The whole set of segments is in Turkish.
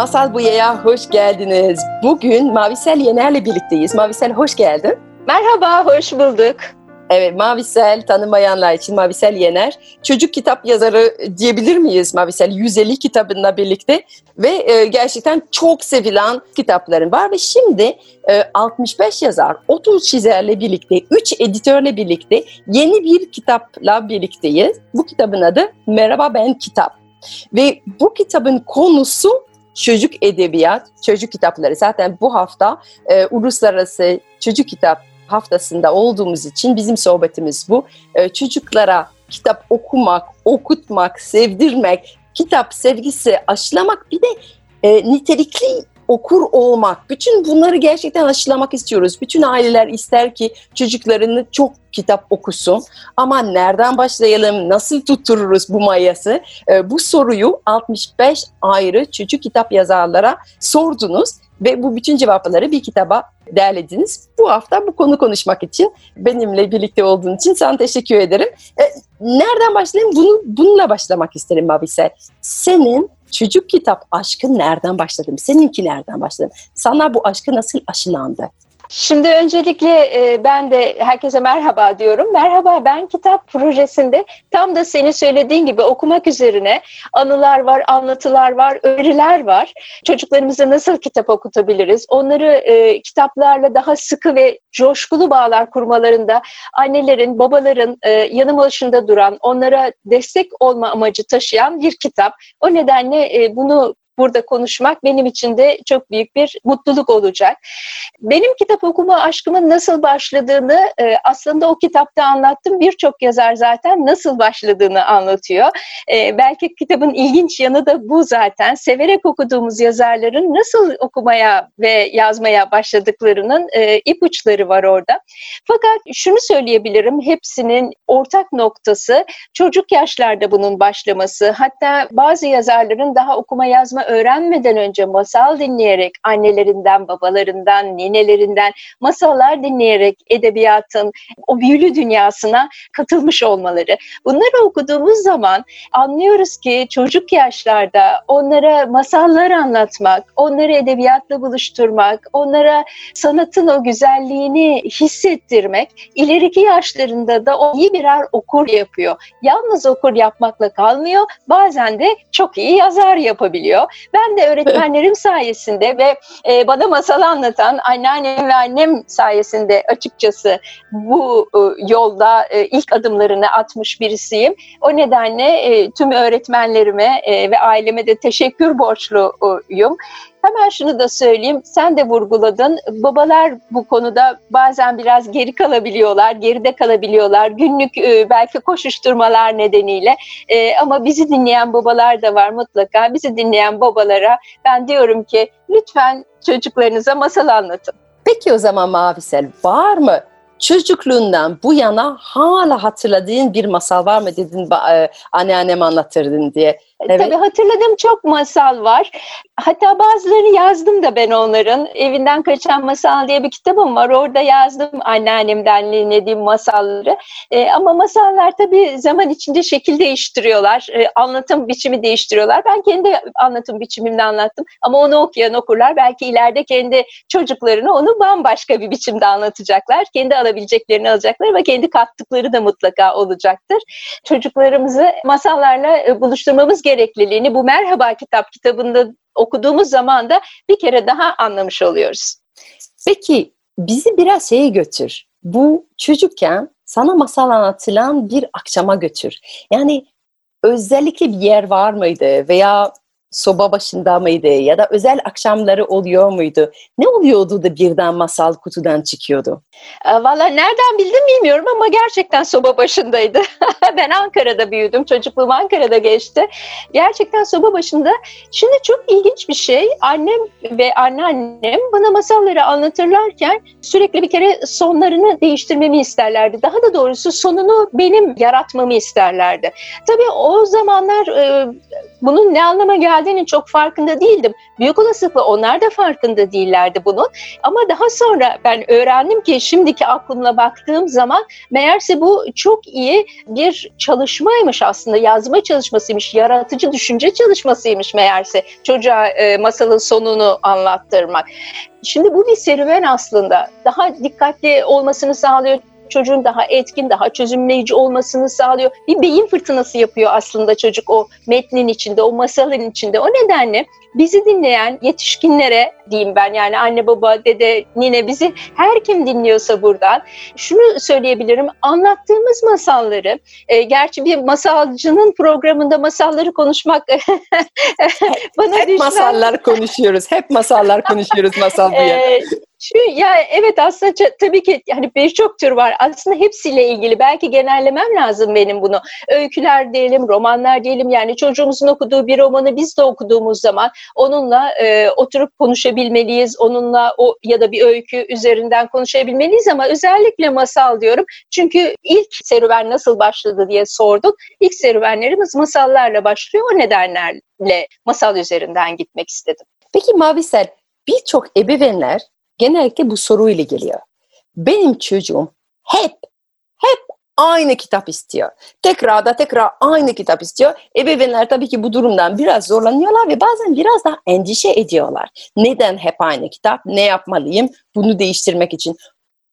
Masal Buya'ya hoş geldiniz. Bugün Mavisel Yener'le birlikteyiz. Mavisel hoş geldin. Merhaba, hoş bulduk. Evet, Mavisel tanımayanlar için Mavisel Yener çocuk kitap yazarı diyebilir miyiz Mavisel? 150 kitabınla birlikte ve e, gerçekten çok sevilen kitapların var ve şimdi e, 65 yazar, 30 çizerle birlikte, 3 editörle birlikte yeni bir kitapla birlikteyiz. Bu kitabın adı Merhaba Ben Kitap. Ve bu kitabın konusu çocuk edebiyat, çocuk kitapları. Zaten bu hafta e, Uluslararası Çocuk Kitap Haftası'nda olduğumuz için bizim sohbetimiz bu. E, çocuklara kitap okumak, okutmak, sevdirmek, kitap sevgisi aşılamak bir de e, nitelikli okur olmak. Bütün bunları gerçekten aşılamak istiyoruz. Bütün aileler ister ki çocuklarını çok kitap okusun. Ama nereden başlayalım, nasıl tuttururuz bu mayası? E, bu soruyu 65 ayrı çocuk kitap yazarlara sordunuz ve bu bütün cevapları bir kitaba derlediniz. Bu hafta bu konu konuşmak için benimle birlikte olduğun için sana teşekkür ederim. E, nereden başlayayım? Bunu bununla başlamak isterim Mabise. Senin çocuk kitap aşkın nereden başladı? Seninki nereden başladı? Sana bu aşkı nasıl aşılandı? Şimdi öncelikle e, ben de herkese merhaba diyorum. Merhaba ben kitap projesinde tam da senin söylediğin gibi okumak üzerine anılar var, anlatılar var, öneriler var. Çocuklarımıza nasıl kitap okutabiliriz? Onları e, kitaplarla daha sıkı ve coşkulu bağlar kurmalarında annelerin, babaların e, yanı başında duran, onlara destek olma amacı taşıyan bir kitap. O nedenle bunu burada konuşmak benim için de çok büyük bir mutluluk olacak. Benim kitap okuma aşkımın nasıl başladığını e, aslında o kitapta anlattım. Birçok yazar zaten nasıl başladığını anlatıyor. E, belki kitabın ilginç yanı da bu zaten. Severek okuduğumuz yazarların nasıl okumaya ve yazmaya başladıklarının e, ipuçları var orada. Fakat şunu söyleyebilirim, hepsinin ortak noktası çocuk yaşlarda bunun başlaması. Hatta bazı yazarların daha okuma yazma öğrenmeden önce masal dinleyerek annelerinden, babalarından, ninelerinden masallar dinleyerek edebiyatın o büyülü dünyasına katılmış olmaları. Bunları okuduğumuz zaman anlıyoruz ki çocuk yaşlarda onlara masallar anlatmak, onları edebiyatla buluşturmak, onlara sanatın o güzelliğini hissettirmek ileriki yaşlarında da o iyi birer okur yapıyor. Yalnız okur yapmakla kalmıyor, bazen de çok iyi yazar yapabiliyor. Ben de öğretmenlerim sayesinde ve e, bana masal anlatan anneannem ve annem sayesinde açıkçası bu e, yolda e, ilk adımlarını atmış birisiyim. O nedenle e, tüm öğretmenlerime e, ve aileme de teşekkür borçluyum. Hemen şunu da söyleyeyim, sen de vurguladın. Babalar bu konuda bazen biraz geri kalabiliyorlar, geride kalabiliyorlar. Günlük e, belki koşuşturmalar nedeniyle. E, ama bizi dinleyen babalar da var mutlaka. Bizi dinleyen babalara ben diyorum ki lütfen çocuklarınıza masal anlatın. Peki o zaman Mavisel var mı çocukluğundan bu yana hala hatırladığın bir masal var mı dedin e, anneannem anlatırdın diye. Evet. Tabii hatırladığım çok masal var. Hatta bazılarını yazdım da ben onların. Evinden Kaçan Masal diye bir kitabım var. Orada yazdım anneannemden dinlediğim masalları. Ee, ama masallar tabii zaman içinde şekil değiştiriyorlar. Ee, anlatım biçimi değiştiriyorlar. Ben kendi anlatım biçimimle anlattım. Ama onu okuyan okurlar belki ileride kendi çocuklarını onu bambaşka bir biçimde anlatacaklar. Kendi alabileceklerini alacaklar ve kendi kattıkları da mutlaka olacaktır. Çocuklarımızı masallarla buluşturmamız gerekliliğini bu Merhaba Kitap kitabında okuduğumuz zaman da bir kere daha anlamış oluyoruz. Peki bizi biraz şeye götür. Bu çocukken sana masal anlatılan bir akşama götür. Yani özellikle bir yer var mıydı veya soba başında mıydı ya da özel akşamları oluyor muydu? Ne oluyordu da birden masal kutudan çıkıyordu? E, Valla nereden bildim bilmiyorum ama gerçekten soba başındaydı. ben Ankara'da büyüdüm. Çocukluğum Ankara'da geçti. Gerçekten soba başında. Şimdi çok ilginç bir şey. Annem ve anneannem bana masalları anlatırlarken sürekli bir kere sonlarını değiştirmemi isterlerdi. Daha da doğrusu sonunu benim yaratmamı isterlerdi. Tabii o zamanlar e, bunun ne anlama geldiğini çok farkında değildim. Büyük olasılıkla onlar da farkında değillerdi bunun. Ama daha sonra ben öğrendim ki şimdiki aklımla baktığım zaman meğerse bu çok iyi bir çalışmaymış aslında. Yazma çalışmasıymış, yaratıcı düşünce çalışmasıymış meğerse çocuğa e, masalın sonunu anlattırmak. Şimdi bu bir serüven aslında. Daha dikkatli olmasını sağlıyor çocuğun daha etkin, daha çözümleyici olmasını sağlıyor. Bir beyin fırtınası yapıyor aslında çocuk o metnin içinde, o masalın içinde. O nedenle bizi dinleyen yetişkinlere diyeyim ben yani anne baba dede nine bizi her kim dinliyorsa buradan şunu söyleyebilirim anlattığımız masalları e, gerçi bir masalcının programında masalları konuşmak bana Hep düşmez. masallar konuşuyoruz. Hep masallar konuşuyoruz masal bu. Şu ya evet aslında tabii ki hani birçok tür var. Aslında hepsiyle ilgili belki genellemem lazım benim bunu. Öyküler diyelim, romanlar diyelim. Yani çocuğumuzun okuduğu bir romanı biz de okuduğumuz zaman onunla e, oturup konuşabilmeliyiz. Onunla o ya da bir öykü üzerinden konuşabilmeliyiz ama özellikle masal diyorum. Çünkü ilk serüven nasıl başladı diye sorduk. İlk serüvenlerimiz masallarla başlıyor. O nedenlerle masal üzerinden gitmek istedim. Peki Mavisel, birçok ebeveynler genellikle bu soruyla geliyor. Benim çocuğum hep, hep aynı kitap istiyor. Tekrar da tekrar aynı kitap istiyor. Ebeveynler tabii ki bu durumdan biraz zorlanıyorlar ve bazen biraz daha endişe ediyorlar. Neden hep aynı kitap? Ne yapmalıyım bunu değiştirmek için?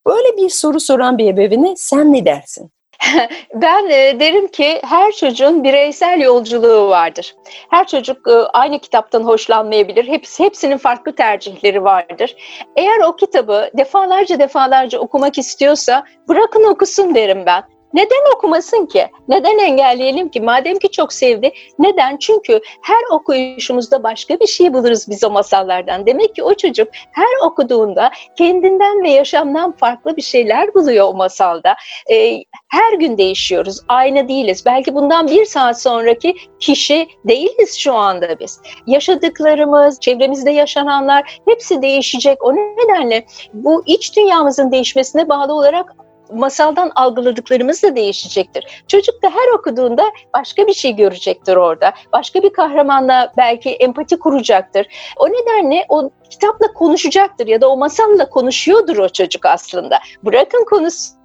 Böyle bir soru soran bir ebeveyne sen ne dersin? Ben e, derim ki her çocuğun bireysel yolculuğu vardır. Her çocuk e, aynı kitaptan hoşlanmayabilir. Hepsi, hepsinin farklı tercihleri vardır. Eğer o kitabı defalarca defalarca okumak istiyorsa bırakın okusun derim ben. Neden okumasın ki? Neden engelleyelim ki? Madem ki çok sevdi. Neden? Çünkü her okuyuşumuzda başka bir şey buluruz biz o masallardan. Demek ki o çocuk her okuduğunda kendinden ve yaşamdan farklı bir şeyler buluyor o masalda. Ee, her gün değişiyoruz. Aynı değiliz. Belki bundan bir saat sonraki kişi değiliz şu anda biz. Yaşadıklarımız, çevremizde yaşananlar hepsi değişecek. O nedenle bu iç dünyamızın değişmesine bağlı olarak masaldan algıladıklarımız da değişecektir. Çocuk da her okuduğunda başka bir şey görecektir orada. Başka bir kahramanla belki empati kuracaktır. O nedenle o kitapla konuşacaktır ya da o masalla konuşuyordur o çocuk aslında. Bırakın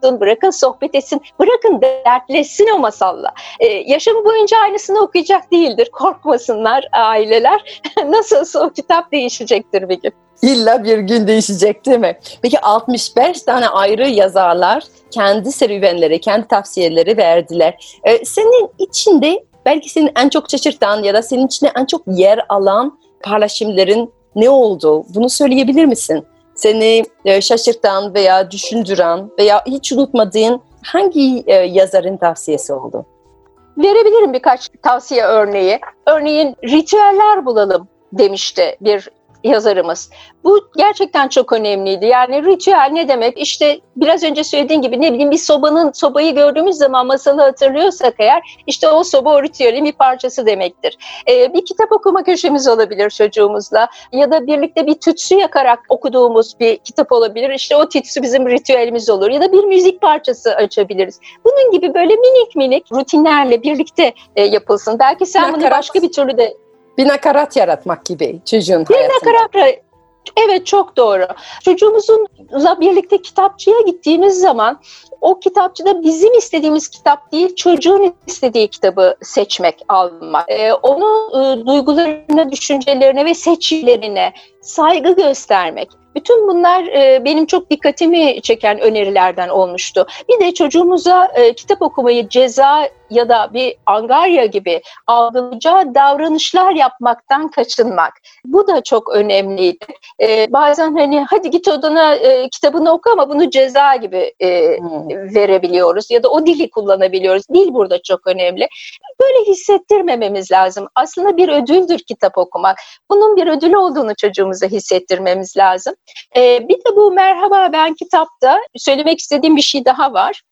konuşsun, bırakın sohbet etsin, bırakın dertleşsin o masalla. Ee, yaşamı boyunca aynısını okuyacak değildir. Korkmasınlar aileler. Nasılsa o kitap değişecektir bir gün. İlla bir gün değişecek değil mi? Peki 65 tane ayrı yazarlar kendi serüvenleri, kendi tavsiyeleri verdiler. Ee, senin içinde belki seni en çok şaşırtan ya da senin içinde en çok yer alan paylaşımların ne oldu? Bunu söyleyebilir misin? Seni e, şaşırtan veya düşündüren veya hiç unutmadığın hangi e, yazarın tavsiyesi oldu? Verebilirim birkaç tavsiye örneği. Örneğin ritüeller bulalım demişti bir yazarımız. Bu gerçekten çok önemliydi. Yani ritüel ne demek? İşte biraz önce söylediğin gibi ne bileyim bir sobanın sobayı gördüğümüz zaman masalı hatırlıyorsak eğer işte o soba o ritüelin bir parçası demektir. Ee, bir kitap okuma köşemiz olabilir çocuğumuzla ya da birlikte bir tütsü yakarak okuduğumuz bir kitap olabilir. İşte o tütsü bizim ritüelimiz olur ya da bir müzik parçası açabiliriz. Bunun gibi böyle minik minik rutinlerle birlikte e, yapılsın. Belki sen bunu Nakarat. başka bir türlü de Bir nakarat yaratmak gibi çocuğun bir hayatında. nakarat Evet çok doğru. Çocuğumuzunla birlikte kitapçıya gittiğimiz zaman o kitapçıda bizim istediğimiz kitap değil, çocuğun istediği kitabı seçmek, almak. Ee, onun e, duygularına, düşüncelerine ve seçimlerine saygı göstermek. Bütün bunlar e, benim çok dikkatimi çeken önerilerden olmuştu. Bir de çocuğumuza e, kitap okumayı ceza ya da bir angarya gibi algılayacağı davranışlar yapmaktan kaçınmak. Bu da çok önemliydi. E, bazen hani hadi git odana e, kitabını oku ama bunu ceza gibi e, Hmm. verebiliyoruz ya da o dili kullanabiliyoruz. Dil burada çok önemli. Böyle hissettirmememiz lazım. Aslında bir ödüldür kitap okumak. Bunun bir ödül olduğunu çocuğumuza hissettirmemiz lazım. Ee, bir de bu Merhaba Ben kitapta söylemek istediğim bir şey daha var.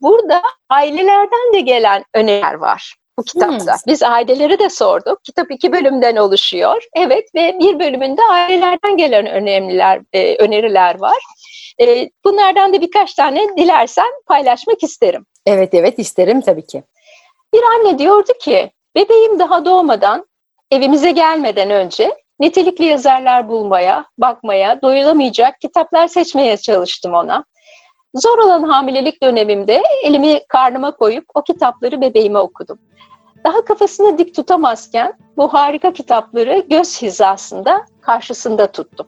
Burada ailelerden de gelen öneriler var bu kitapta. Hmm. Biz aileleri de sorduk. Kitap iki bölümden oluşuyor. Evet ve bir bölümünde ailelerden gelen önemliler, e, öneriler var. E, bunlardan da birkaç tane dilersen paylaşmak isterim. Evet evet isterim tabii ki. Bir anne diyordu ki bebeğim daha doğmadan evimize gelmeden önce nitelikli yazarlar bulmaya, bakmaya, doyulamayacak kitaplar seçmeye çalıştım ona. Zor olan hamilelik dönemimde elimi karnıma koyup o kitapları bebeğime okudum. Daha kafasını dik tutamazken bu harika kitapları göz hizasında karşısında tuttum.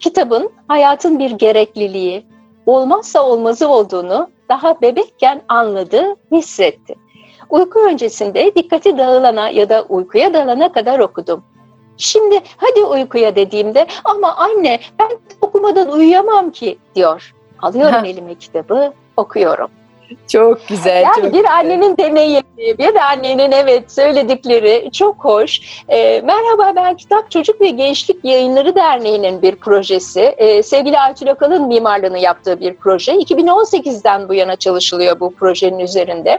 Kitabın hayatın bir gerekliliği, olmazsa olmazı olduğunu daha bebekken anladı, hissetti. Uyku öncesinde dikkati dağılana ya da uykuya dalana kadar okudum. Şimdi hadi uykuya dediğimde ama anne ben okumadan uyuyamam ki diyor. Alıyorum elime kitabı, okuyorum. Çok güzel. Yani çok bir güzel. annenin deneyimi, bir annenin evet söyledikleri çok hoş. Ee, merhaba ben Kitap Çocuk ve Gençlik Yayınları Derneği'nin bir projesi. Ee, sevgili Aytül Akal'ın mimarlığını yaptığı bir proje. 2018'den bu yana çalışılıyor bu projenin üzerinde.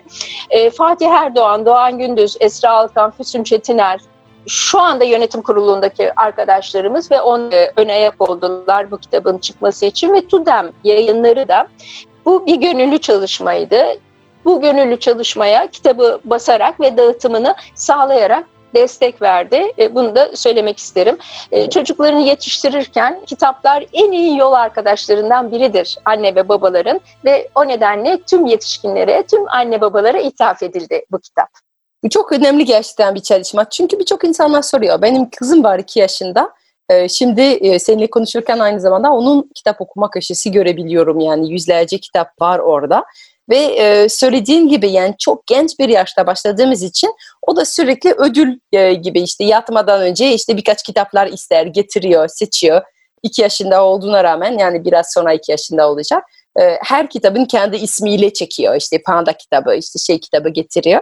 Ee, Fatih Erdoğan, Doğan Gündüz, Esra Alkan, Füsun Çetiner, şu anda yönetim kurulundaki arkadaşlarımız ve on e, ön ayak oldular bu kitabın çıkması için ve TUDEM yayınları da bu bir gönüllü çalışmaydı. Bu gönüllü çalışmaya kitabı basarak ve dağıtımını sağlayarak destek verdi. E, Bunu da söylemek isterim. E, Çocuklarını yetiştirirken kitaplar en iyi yol arkadaşlarından biridir anne ve babaların ve o nedenle tüm yetişkinlere, tüm anne babalara ithaf edildi bu kitap. Bu çok önemli gerçekten bir çalışma. Çünkü birçok insanlar soruyor. Benim kızım var 2 yaşında. Ee, Şimdi e, seninle konuşurken aynı zamanda onun kitap okuma köşesi görebiliyorum. Yani yüzlerce kitap var orada. Ve e, söylediğin gibi yani çok genç bir yaşta başladığımız için o da sürekli ödül e, gibi işte yatmadan önce işte birkaç kitaplar ister, getiriyor, seçiyor. 2 yaşında olduğuna rağmen yani biraz sonra 2 yaşında olacak. Her kitabın kendi ismiyle çekiyor. İşte panda kitabı, işte şey kitabı getiriyor.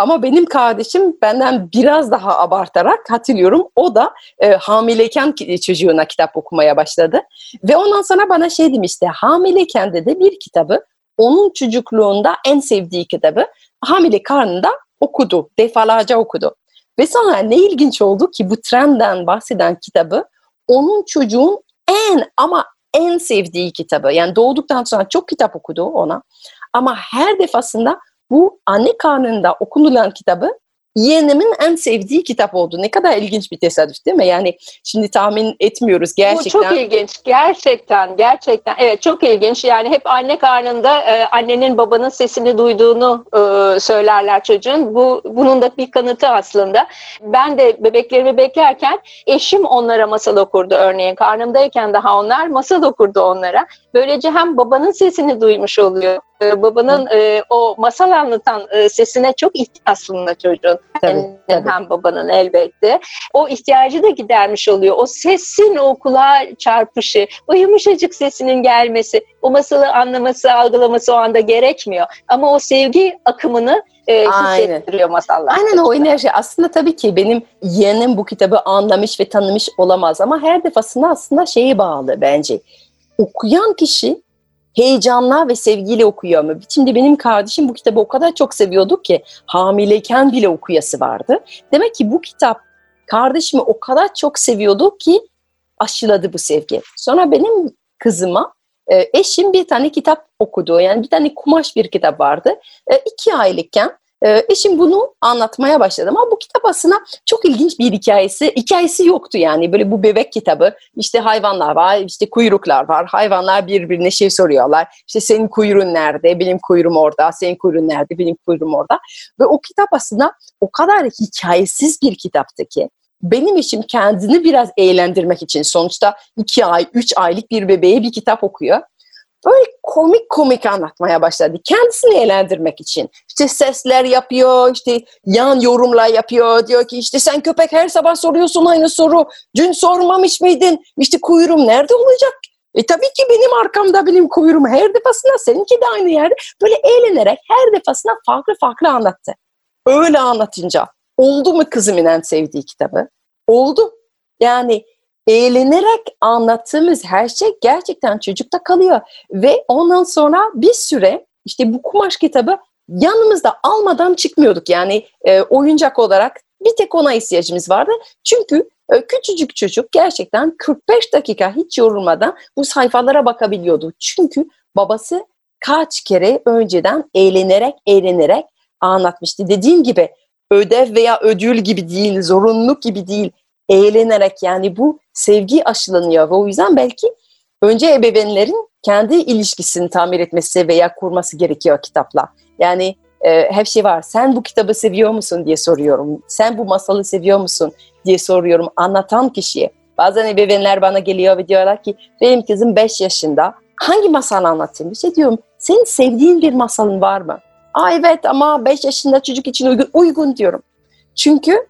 Ama benim kardeşim benden biraz daha abartarak hatırlıyorum. O da e, hamileyken ki- çocuğuna kitap okumaya başladı. Ve ondan sonra bana şey demişti. Hamileyken de bir kitabı onun çocukluğunda en sevdiği kitabı hamile karnında okudu. Defalarca okudu. Ve sonra ne ilginç oldu ki bu trenden bahseden kitabı onun çocuğun en ama en sevdiği kitabı. Yani doğduktan sonra çok kitap okudu ona. Ama her defasında bu anne karnında okunulan kitabı yeğenimin en sevdiği kitap oldu. Ne kadar ilginç bir tesadüf değil mi? Yani şimdi tahmin etmiyoruz gerçekten. Bu çok ilginç. Gerçekten, gerçekten. Evet çok ilginç. Yani hep anne karnında e, annenin babanın sesini duyduğunu e, söylerler çocuğun. Bu bunun da bir kanıtı aslında. Ben de bebeklerimi beklerken eşim onlara masal okurdu örneğin. Karnımdayken daha onlar masal okurdu onlara. Böylece hem babanın sesini duymuş oluyor. E, babanın e, o masal anlatan e, sesine çok ihtiyaç aslında çocuğun. Tabii, tabii. Hem babanın elbette. O ihtiyacı da gidermiş oluyor. O sesin o kulağa çarpışı, o yumuşacık sesinin gelmesi, o masalı anlaması, algılaması o anda gerekmiyor. Ama o sevgi akımını e, Aynen. hissettiriyor masallar. Aynen o enerji. Aslında tabii ki benim yeğenim bu kitabı anlamış ve tanımış olamaz ama her defasında aslında şeye bağlı bence. Okuyan kişi heyecanla ve sevgiyle okuyor mu? Şimdi benim kardeşim bu kitabı o kadar çok seviyordu ki hamileyken bile okuyası vardı. Demek ki bu kitap kardeşimi o kadar çok seviyordu ki aşıladı bu sevgi. Sonra benim kızıma e, eşim bir tane kitap okudu. Yani bir tane kumaş bir kitap vardı. E, iki aylıkken e, eşim bunu anlatmaya başladı. Ama bu kitap aslında çok ilginç bir hikayesi. Hikayesi yoktu yani. Böyle bu bebek kitabı. İşte hayvanlar var, işte kuyruklar var. Hayvanlar birbirine şey soruyorlar. İşte senin kuyruğun nerede? Benim kuyruğum orada. Senin kuyruğun nerede? Benim kuyruğum orada. Ve o kitap aslında o kadar hikayesiz bir kitaptı ki. benim için kendini biraz eğlendirmek için sonuçta iki ay, üç aylık bir bebeğe bir kitap okuyor. Böyle komik komik anlatmaya başladı. Kendisini eğlendirmek için. İşte sesler yapıyor, işte yan yorumlar yapıyor. Diyor ki işte sen köpek her sabah soruyorsun aynı soru. Dün sormamış mıydın? İşte kuyruğum nerede olacak? E tabii ki benim arkamda benim kuyruğum her defasında seninki de aynı yerde. Böyle eğlenerek her defasında farklı farklı anlattı. Öyle anlatınca oldu mu kızımın en sevdiği kitabı? Oldu. Yani eğlenerek anlattığımız her şey gerçekten çocukta kalıyor. Ve ondan sonra bir süre işte bu kumaş kitabı yanımızda almadan çıkmıyorduk. Yani e, oyuncak olarak bir tek ona ihtiyacımız vardı. Çünkü e, küçücük çocuk gerçekten 45 dakika hiç yorulmadan bu sayfalara bakabiliyordu. Çünkü babası kaç kere önceden eğlenerek eğlenerek anlatmıştı. Dediğim gibi ödev veya ödül gibi değil, zorunluluk gibi değil, eğlenerek yani bu sevgi aşılanıyor ve o yüzden belki önce ebeveynlerin kendi ilişkisini tamir etmesi veya kurması gerekiyor kitapla. Yani e, her şey var. Sen bu kitabı seviyor musun diye soruyorum. Sen bu masalı seviyor musun diye soruyorum anlatan kişiye. Bazen ebeveynler bana geliyor ve diyorlar ki benim kızım 5 yaşında. Hangi masal anlatayım? Şey diyorum. Senin sevdiğin bir masalın var mı? Aa evet ama 5 yaşında çocuk için uygun, uygun diyorum. Çünkü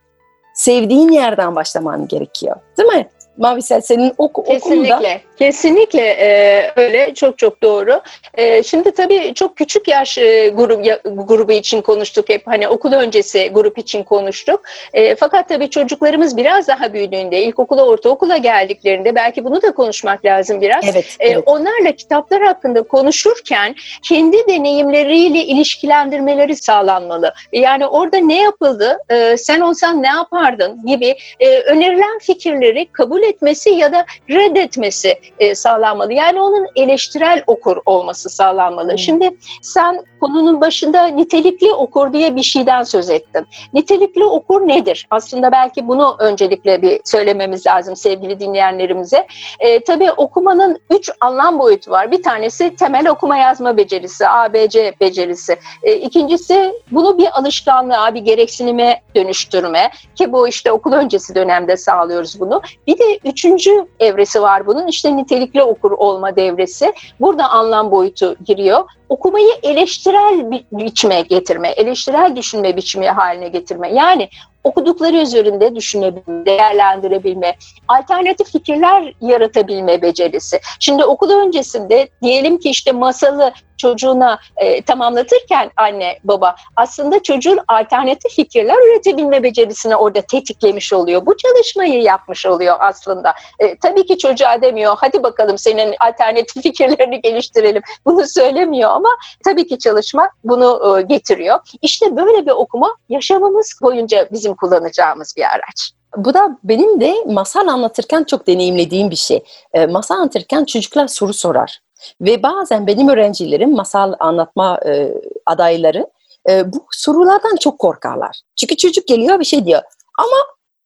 sevdiğin yerden başlaman gerekiyor. Değil mi? Mavisel senin oku, kesinlikle, okulda... Kesinlikle e, öyle çok çok doğru. E, şimdi tabii çok küçük yaş e, grubu, ya, grubu için konuştuk hep hani okul öncesi grup için konuştuk. E, fakat tabii çocuklarımız biraz daha büyüdüğünde ilkokula ortaokula geldiklerinde belki bunu da konuşmak lazım biraz. Evet, e, evet. Onlarla kitaplar hakkında konuşurken kendi deneyimleriyle ilişkilendirmeleri sağlanmalı. Yani orada ne yapıldı, e, sen olsan ne yapardın gibi e, önerilen fikirleri kabul etmesi ya da reddetmesi e, sağlanmalı. Yani onun eleştirel okur olması sağlanmalı. Hmm. Şimdi sen konunun başında nitelikli okur diye bir şeyden söz ettin. Nitelikli okur nedir? Aslında belki bunu öncelikle bir söylememiz lazım sevgili dinleyenlerimize. E, tabii okumanın üç anlam boyutu var. Bir tanesi temel okuma yazma becerisi, ABC becerisi. E, ikincisi bunu bir alışkanlığa, bir gereksinime dönüştürme ki bu işte okul öncesi dönemde sağlıyoruz bunu. Bir de üçüncü evresi var bunun işte nitelikli okur olma devresi. Burada anlam boyutu giriyor. Okumayı eleştirel bir biçime getirme, eleştirel düşünme biçimi haline getirme. Yani okudukları üzerinde düşünebilme, değerlendirebilme, alternatif fikirler yaratabilme becerisi. Şimdi okul öncesinde diyelim ki işte masalı çocuğuna e, tamamlatırken anne baba aslında çocuğun alternatif fikirler üretebilme becerisini orada tetiklemiş oluyor. Bu çalışmayı yapmış oluyor aslında. E, tabii ki çocuğa demiyor hadi bakalım senin alternatif fikirlerini geliştirelim. Bunu söylemiyor ama tabii ki çalışma bunu e, getiriyor. İşte böyle bir okuma yaşamımız boyunca bizim kullanacağımız bir araç. Bu da benim de masal anlatırken çok deneyimlediğim bir şey. E, masal anlatırken çocuklar soru sorar. Ve bazen benim öğrencilerim, masal anlatma e, adayları e, bu sorulardan çok korkarlar. Çünkü çocuk geliyor bir şey diyor. Ama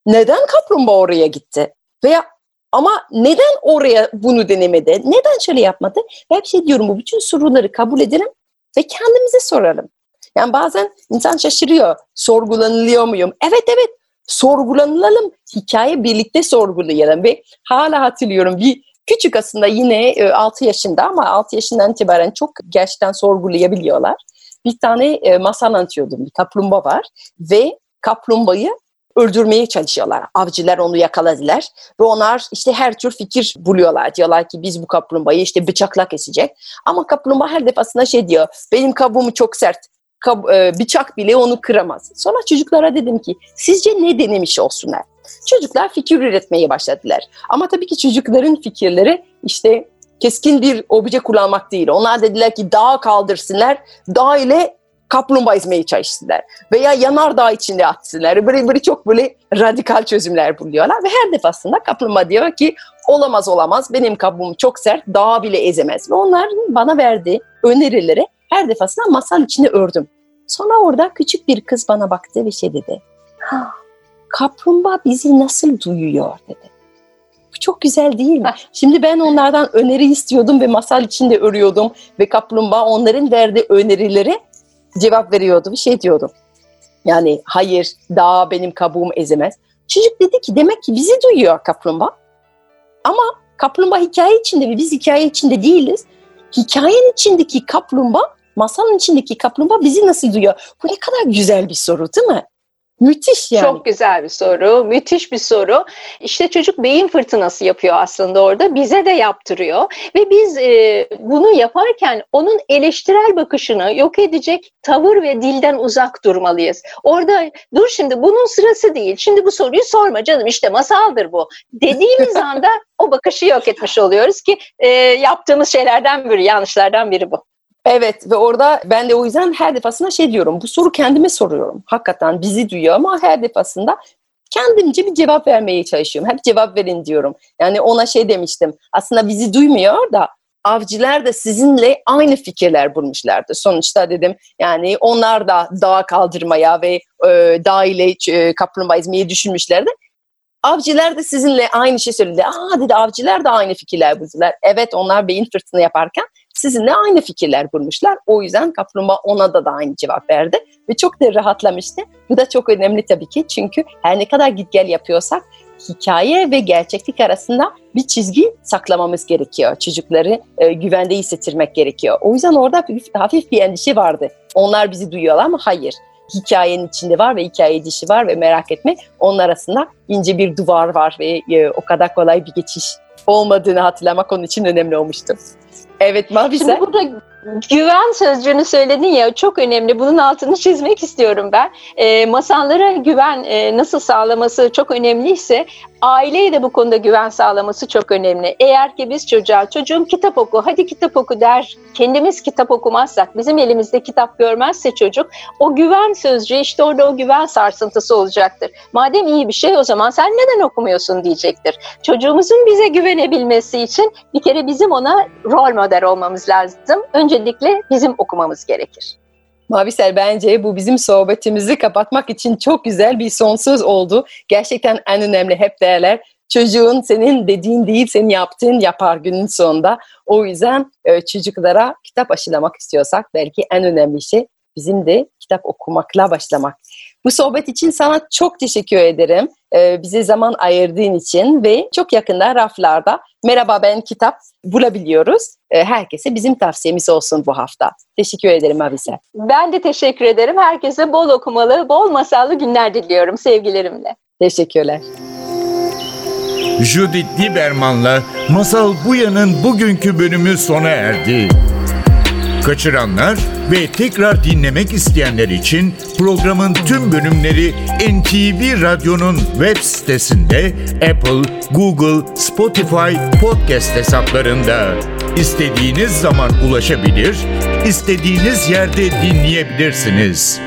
neden kaplumbağa oraya gitti? Veya ama neden oraya bunu denemedi? Neden şöyle yapmadı? Ben bir şey diyorum bu bütün soruları kabul edelim ve kendimize soralım. Yani bazen insan şaşırıyor. Sorgulanılıyor muyum? Evet evet sorgulanalım. Hikaye birlikte sorgulayalım ve hala hatırlıyorum bir küçük aslında yine 6 yaşında ama 6 yaşından itibaren çok gerçekten sorgulayabiliyorlar. Bir tane e, masal anlatıyordum. Bir kaplumbağa var ve kaplumbağayı öldürmeye çalışıyorlar. Avcılar onu yakaladılar ve onlar işte her tür fikir buluyorlar. Diyorlar ki biz bu kaplumbağayı işte bıçakla kesecek. Ama kaplumbağa her defasında şey diyor. Benim kabuğum çok sert. E, bıçak bile onu kıramaz. Sonra çocuklara dedim ki sizce ne denemiş olsunlar? Çocuklar fikir üretmeye başladılar. Ama tabii ki çocukların fikirleri işte keskin bir obje kullanmak değil. Onlar dediler ki dağ kaldırsınlar. Dağ ile kaplumbağa ezmeye çalıştılar. Veya yanardağ içinde atsınlar. Böyle, böyle çok böyle radikal çözümler buluyorlar. Ve her defasında kaplumbağa diyor ki olamaz olamaz benim kabuğum çok sert dağ bile ezemez. Ve onların bana verdiği önerileri her defasında masal içinde ördüm. Sonra orada küçük bir kız bana baktı ve şey dedi. Ha, kaplumbağa bizi nasıl duyuyor dedi. Bu çok güzel değil mi? Şimdi ben onlardan öneri istiyordum ve masal içinde örüyordum ve kaplumbağa onların verdiği önerileri cevap veriyordu. Bir şey diyordum. Yani hayır daha benim kabuğum ezemez. Çocuk dedi ki demek ki bizi duyuyor kaplumbağa. Ama kaplumbağa hikaye içinde ve biz hikaye içinde değiliz. Hikayenin içindeki kaplumbağa, masalın içindeki kaplumbağa bizi nasıl duyuyor? Bu ne kadar güzel bir soru değil mi? Müthiş yani. Çok güzel bir soru, müthiş bir soru. İşte çocuk beyin fırtınası yapıyor aslında orada, bize de yaptırıyor. Ve biz e, bunu yaparken onun eleştirel bakışını yok edecek tavır ve dilden uzak durmalıyız. Orada dur şimdi bunun sırası değil, şimdi bu soruyu sorma canım işte masaldır bu dediğimiz anda o bakışı yok etmiş oluyoruz ki e, yaptığımız şeylerden biri, yanlışlardan biri bu. Evet ve orada ben de o yüzden her defasında şey diyorum. Bu soru kendime soruyorum. Hakikaten bizi duyuyor ama her defasında kendimce bir cevap vermeye çalışıyorum. Hep cevap verin diyorum. Yani ona şey demiştim. Aslında bizi duymuyor da avcılar da sizinle aynı fikirler bulmuşlardı. Sonuçta dedim yani onlar da dağ kaldırmaya ve e, dağ ile e, kaplumbağa ezmeyi düşünmüşlerdi. Avcılar da sizinle aynı şey söyledi. Aa dedi avcılar da aynı fikirler buldular. Evet onlar beyin fırtına yaparken sizinle aynı fikirler bulmuşlar. O yüzden kaplumbağa ona da, da aynı cevap verdi ve çok da rahatlamıştı. Bu da çok önemli tabii ki çünkü her ne kadar git gel yapıyorsak hikaye ve gerçeklik arasında bir çizgi saklamamız gerekiyor. Çocukları e, güvende hissettirmek gerekiyor. O yüzden orada bir, hafif bir endişe vardı. Onlar bizi duyuyorlar ama hayır. Hikayenin içinde var ve hikaye dişi var ve merak etme onun arasında ince bir duvar var ve e, o kadar kolay bir geçiş olmadığını hatırlamak onun için önemli olmuştu. Evet Mavi Şimdi burada güven sözcüğünü söyledin ya çok önemli. Bunun altını çizmek istiyorum ben. E, masallara güven e, nasıl sağlaması çok önemliyse aileye de bu konuda güven sağlaması çok önemli. Eğer ki biz çocuğa çocuğum kitap oku hadi kitap oku der kendimiz kitap okumazsak bizim elimizde kitap görmezse çocuk o güven sözcüğü işte orada o güven sarsıntısı olacaktır. Madem iyi bir şey o zaman sen neden okumuyorsun diyecektir. Çocuğumuzun bize güvenebilmesi için bir kere bizim ona rol model olmamız lazım. Öncelikle bizim okumamız gerekir. Mavisel bence bu bizim sohbetimizi kapatmak için çok güzel bir son söz oldu. Gerçekten en önemli hep derler. Çocuğun senin dediğin değil senin yaptığın yapar günün sonunda. O yüzden e, çocuklara kitap aşılamak istiyorsak belki en önemli şey bizim de kitap okumakla başlamak. Bu sohbet için sana çok teşekkür ederim. Ee, bize zaman ayırdığın için ve çok yakında raflarda Merhaba Ben Kitap bulabiliyoruz. Ee, herkese bizim tavsiyemiz olsun bu hafta. Teşekkür ederim Avise. Ben de teşekkür ederim. Herkese bol okumalı, bol masallı günler diliyorum sevgilerimle. Teşekkürler. Judith Lieberman'la Masal Buya'nın bugünkü bölümü sona erdi. Kaçıranlar ve tekrar dinlemek isteyenler için programın tüm bölümleri NTV Radyo'nun web sitesinde Apple, Google, Spotify podcast hesaplarında istediğiniz zaman ulaşabilir, istediğiniz yerde dinleyebilirsiniz.